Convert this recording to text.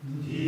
Qui